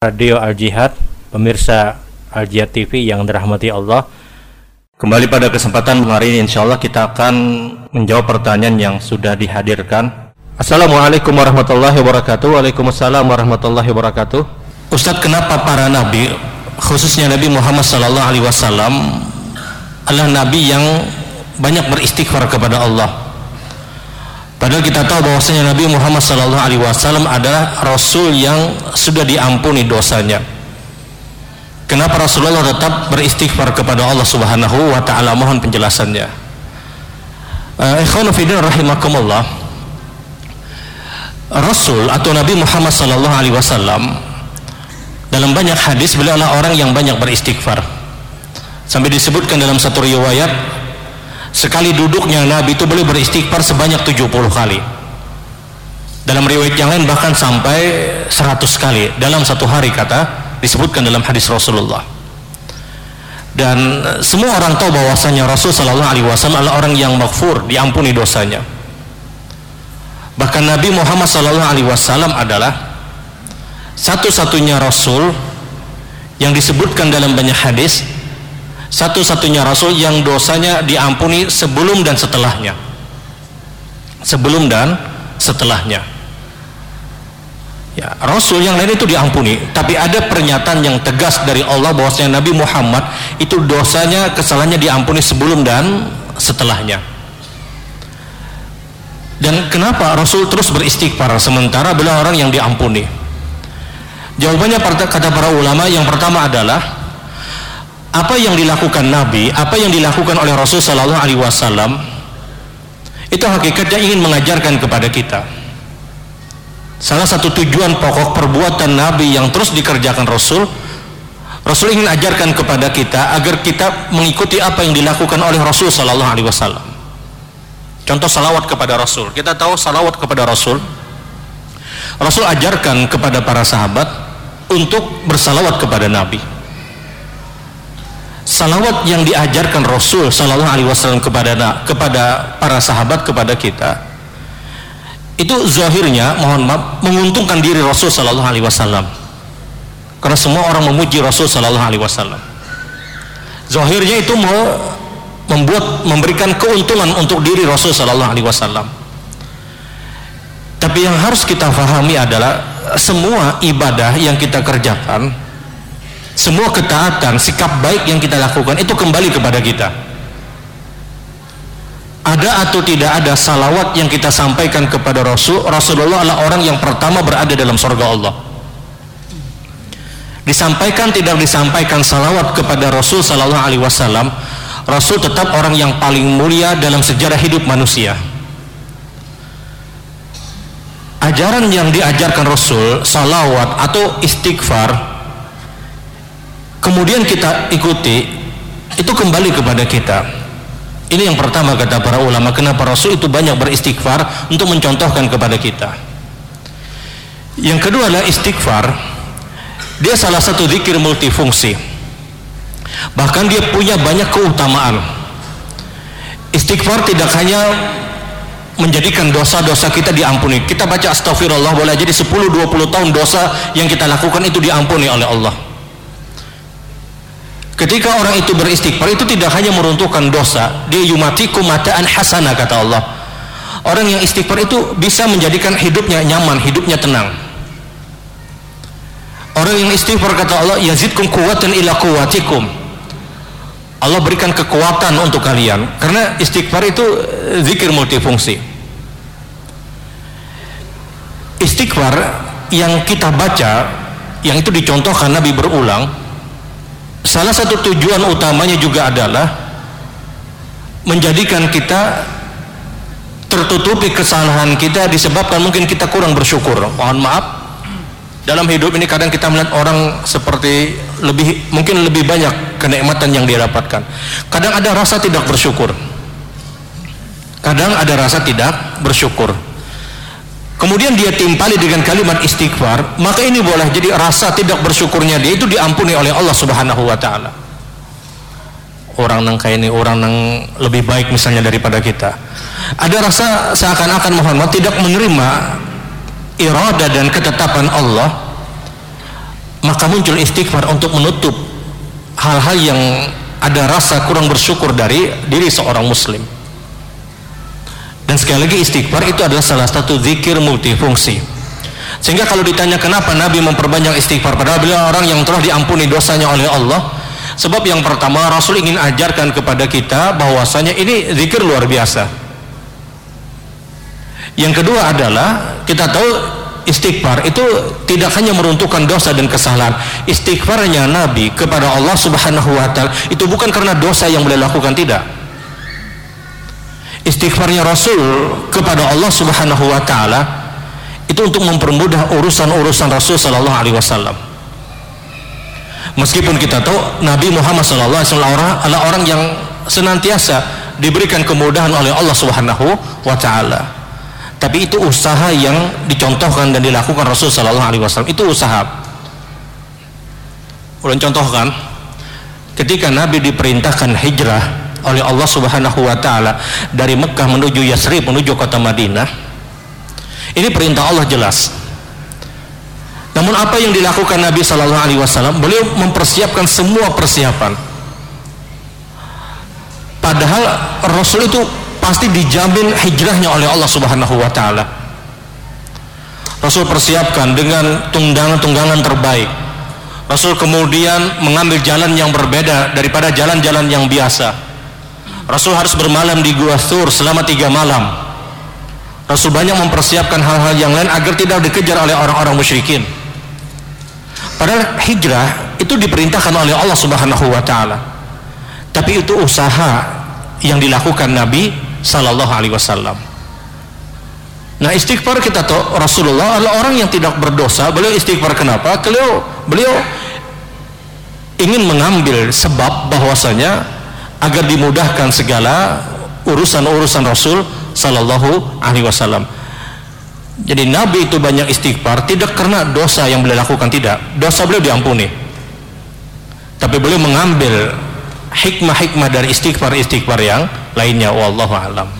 Radio Al Jihad, pemirsa Al Jihad TV yang dirahmati Allah. Kembali pada kesempatan hari ini insya Allah kita akan menjawab pertanyaan yang sudah dihadirkan. Assalamualaikum warahmatullahi wabarakatuh. Waalaikumsalam warahmatullahi wabarakatuh. Ustadz, kenapa para nabi, khususnya Nabi Muhammad Sallallahu Alaihi Wasallam, adalah nabi yang banyak beristighfar kepada Allah? Padahal kita tahu bahwasanya Nabi Muhammad Sallallahu Alaihi Wasallam adalah Rasul yang sudah diampuni dosanya. Kenapa Rasulullah tetap beristighfar kepada Allah Subhanahu Wa Taala? Mohon penjelasannya. Uh, Ikhwanu rahimakumullah. Rasul atau Nabi Muhammad Sallallahu Alaihi Wasallam dalam banyak hadis beliau adalah orang yang banyak beristighfar. Sampai disebutkan dalam satu riwayat sekali duduknya Nabi itu boleh beristighfar sebanyak 70 kali. Dalam riwayat yang lain bahkan sampai 100 kali. Dalam satu hari kata disebutkan dalam hadis Rasulullah. Dan semua orang tahu bahwasanya Rasul Shallallahu Alaihi Wasallam adalah orang yang makfur diampuni dosanya. Bahkan Nabi Muhammad Shallallahu Alaihi Wasallam adalah satu-satunya Rasul yang disebutkan dalam banyak hadis satu-satunya rasul yang dosanya diampuni sebelum dan setelahnya. Sebelum dan setelahnya. Ya rasul yang lain itu diampuni tapi ada pernyataan yang tegas dari Allah bahwasanya Nabi Muhammad itu dosanya kesalahannya diampuni sebelum dan setelahnya. Dan kenapa Rasul terus beristighfar sementara beliau orang yang diampuni? Jawabannya kata para ulama yang pertama adalah apa yang dilakukan Nabi, apa yang dilakukan oleh Rasul Sallallahu Alaihi Wasallam itu hakikatnya ingin mengajarkan kepada kita. Salah satu tujuan pokok perbuatan Nabi yang terus dikerjakan Rasul, Rasul ingin ajarkan kepada kita agar kita mengikuti apa yang dilakukan oleh Rasul Sallallahu Alaihi Wasallam. Contoh salawat kepada Rasul. Kita tahu salawat kepada Rasul. Rasul ajarkan kepada para sahabat untuk bersalawat kepada Nabi salawat yang diajarkan Rasul Shallallahu Alaihi Wasallam kepada kepada para sahabat kepada kita itu zahirnya mohon maaf menguntungkan diri Rasul Shallallahu Alaihi Wasallam. Karena semua orang memuji Rasul Shallallahu Alaihi Wasallam. Zahirnya itu mau membuat memberikan keuntungan untuk diri Rasul Shallallahu Alaihi Wasallam. Tapi yang harus kita fahami adalah semua ibadah yang kita kerjakan semua ketaatan, sikap baik yang kita lakukan itu kembali kepada kita. Ada atau tidak ada salawat yang kita sampaikan kepada Rasul, Rasulullah adalah orang yang pertama berada dalam surga Allah. Disampaikan tidak disampaikan salawat kepada Rasul Sallallahu Alaihi Wasallam, Rasul tetap orang yang paling mulia dalam sejarah hidup manusia. Ajaran yang diajarkan Rasul, salawat atau istighfar kemudian kita ikuti itu kembali kepada kita. Ini yang pertama kata para ulama kenapa Rasul itu banyak beristighfar untuk mencontohkan kepada kita. Yang kedua adalah istighfar. Dia salah satu zikir multifungsi. Bahkan dia punya banyak keutamaan. Istighfar tidak hanya menjadikan dosa-dosa kita diampuni. Kita baca astagfirullah boleh jadi 10-20 tahun dosa yang kita lakukan itu diampuni oleh Allah Ketika orang itu beristighfar itu tidak hanya meruntuhkan dosa, dia yumatiku mataan hasanah kata Allah. Orang yang istighfar itu bisa menjadikan hidupnya nyaman, hidupnya tenang. Orang yang istighfar kata Allah, yazidkum kuwatan ila kuwatikum. Allah berikan kekuatan untuk kalian karena istighfar itu eh, zikir multifungsi. Istighfar yang kita baca yang itu dicontohkan Nabi berulang salah satu tujuan utamanya juga adalah menjadikan kita tertutupi kesalahan kita disebabkan mungkin kita kurang bersyukur. Mohon maaf. Dalam hidup ini kadang kita melihat orang seperti lebih mungkin lebih banyak kenikmatan yang dia dapatkan. Kadang ada rasa tidak bersyukur. Kadang ada rasa tidak bersyukur kemudian dia timpali dengan kalimat istighfar maka ini boleh jadi rasa tidak bersyukurnya dia. Itu diampuni oleh Allah subhanahu wa ta'ala. Orang nang ini orang nang lebih baik misalnya daripada kita. Ada rasa seakan-akan Muhammad tidak menerima irada dan ketetapan Allah maka muncul istighfar untuk menutup hal-hal yang ada rasa kurang bersyukur dari diri seorang muslim dan sekali lagi istighfar itu adalah salah satu zikir multifungsi. Sehingga kalau ditanya kenapa Nabi memperbanyak istighfar padahal beliau orang yang telah diampuni dosanya oleh Allah sebab yang pertama Rasul ingin ajarkan kepada kita bahwasanya ini zikir luar biasa. Yang kedua adalah kita tahu istighfar itu tidak hanya meruntuhkan dosa dan kesalahan. Istighfarnya Nabi kepada Allah subhanahu wa ta'ala itu bukan karena dosa yang boleh lakukan tidak istighfarnya Rasul kepada Allah subhanahu wa ta'ala itu untuk mempermudah urusan-urusan Rasul sallallahu alaihi wasallam. Meskipun kita tahu Nabi Muhammad sallallahu alaihi wasallam adalah orang yang senantiasa diberikan kemudahan oleh Allah subhanahu wa ta'ala. Tapi itu usaha yang dicontohkan dan dilakukan Rasul Sallallahu Alaihi Wasallam. Itu usaha. Ulun contohkan ketika Nabi diperintahkan hijrah oleh Allah Subhanahu Wa Taala dari Mekah menuju Yasrib menuju kota Madinah ini perintah Allah jelas namun apa yang dilakukan Nabi Sallallahu Alaihi Wasallam beliau mempersiapkan semua persiapan padahal Rasul itu pasti dijamin hijrahnya oleh Allah Subhanahu wa taala. Rasul persiapkan dengan tunggangan-tunggangan terbaik. Rasul kemudian mengambil jalan yang berbeda daripada jalan-jalan yang biasa. Rasul harus bermalam di Gua Thur selama tiga malam. Rasul banyak mempersiapkan hal-hal yang lain agar tidak dikejar oleh orang-orang musyrikin. Padahal hijrah itu diperintahkan oleh Allah Subhanahu wa taala. Tapi itu usaha yang dilakukan Nabi sallallahu alaihi wasallam. Nah istighfar kita tahu Rasulullah adalah orang yang tidak berdosa. Beliau istighfar kenapa? Beliau beliau ingin mengambil sebab bahwasanya agar dimudahkan segala urusan-urusan Rasul sallallahu alaihi wasallam. Jadi Nabi itu banyak istighfar tidak karena dosa yang beliau lakukan tidak. Dosa beliau diampuni. Tapi beliau mengambil hikmah-hikmah dari istighfar-istighfar yang lainnya wallahu alam